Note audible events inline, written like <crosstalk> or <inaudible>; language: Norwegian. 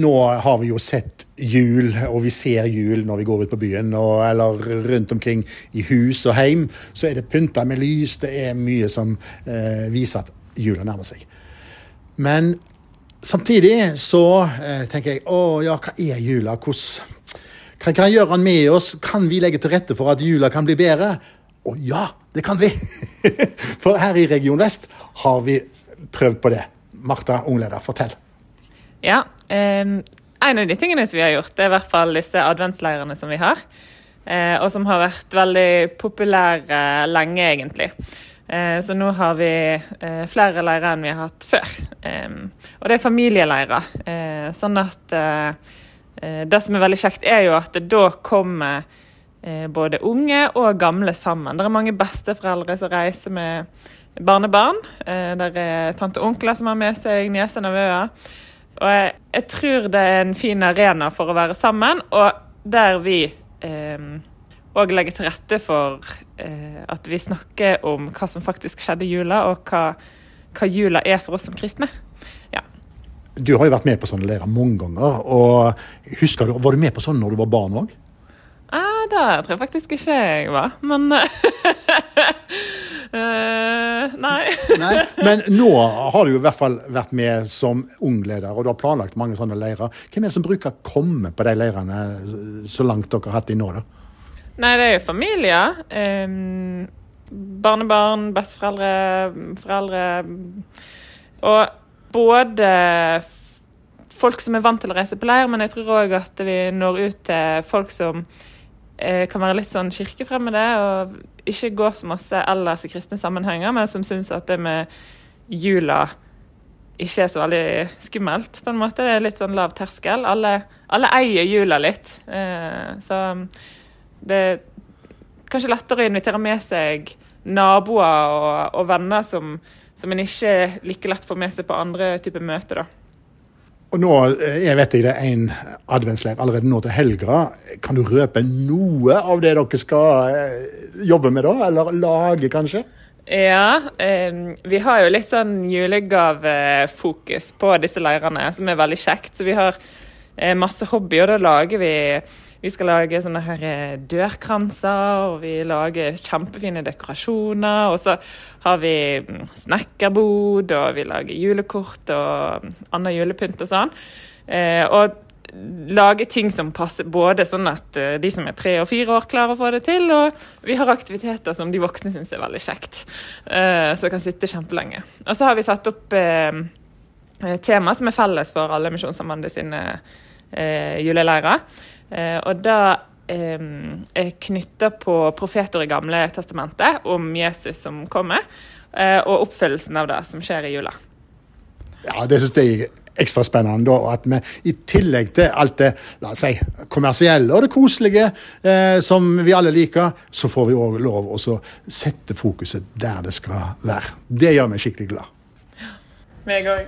nå har vi jo sett jul, og vi ser jul når vi går ut på byen, og, eller rundt omkring i hus og heim. Så er det pynta med lys, det er mye som eh, viser at jula nærmer seg. Men samtidig så eh, tenker jeg å ja, hva er jula? Hvordan hva kan gjøre den med oss? Kan vi legge til rette for at jula kan bli bedre? Å ja, det kan vi! <laughs> For her i Region Vest har vi prøvd på det. Marta Ungleder, fortell. Ja, en av de tingene som vi har gjort, det er i hvert fall disse adventsleirene som vi har. Eh, og som har vært veldig populære lenge, egentlig. Eh, så nå har vi eh, flere leirer enn vi har hatt før. Og det er familieleirer. Sånn at det som er veldig kjekt, er jo at da kommer både unge og gamle sammen. Det er mange besteforeldre som reiser med barnebarn. Det er tante og onkler som har med seg nieser og nevøer. Og jeg, jeg, tror det er en fin arena for å være sammen, og der vi òg eh, legger til rette for eh, at vi snakker om hva som faktisk skjedde i jula, og hva, hva jula er for oss som kristne. Ja. Du har jo vært med på sånne leirer mange ganger. og husker du, Var du med på sånn når du var barn òg? Ah, det tror jeg faktisk ikke jeg var, men Uh, <laughs> nei. nei. Men nå har du i hvert fall vært med som ungleder, og du har planlagt mange sånne leirer. Hvem er det som bruker å komme på de leirene så langt dere har hatt de nå, da? Nei, det er jo familier. Um, barnebarn, besteforeldre, foreldre. Og både folk som er vant til å reise på leir, men jeg tror òg at vi når ut til folk som Eh, kan være litt sånn kirkefremmede og ikke går så masse ellers i kristne sammenhenger, men som syns at det med jula ikke er så veldig skummelt, på en måte. Det er litt sånn lav terskel. Alle, alle eier jula litt. Eh, så det er kanskje lettere å invitere med seg naboer og, og venner som, som en ikke like lett får med seg på andre typer møter, da. Og nå eh, jeg vet jeg det er en adventsleir allerede nå til helga. Kan du røpe noe av det dere skal eh, jobbe med da, eller lage, kanskje? Ja, eh, vi har jo litt sånn julegavefokus på disse leirene, som er veldig kjekt. Så vi har eh, masse hobby, og da lager vi vi skal lage sånne her eh, dørkranser, og vi lager kjempefine dekorasjoner. Og så har vi mm, snekkerbod, og vi lager julekort og mm, annen julepynt og sånn. Eh, og lage ting som passer både sånn at eh, de som er tre og fire år, klarer å få det til, og vi har aktiviteter som de voksne syns er veldig kjekt. som kan sitte kjempelenge. Og så har vi satt opp tema som er felles for alle Misjonssambandet sine juleleirer. Eh, og det er knytta på profeter i Gamle testamentet om Jesus som kommer, eh, og oppfyllelsen av det som skjer i jula. Ja, det syns jeg ekstra spennende. At vi i tillegg til alt det la oss si, kommersielle og det koselige eh, som vi alle liker, så får vi òg lov å sette fokuset der det skal være. Det gjør meg skikkelig glad. Meg òg.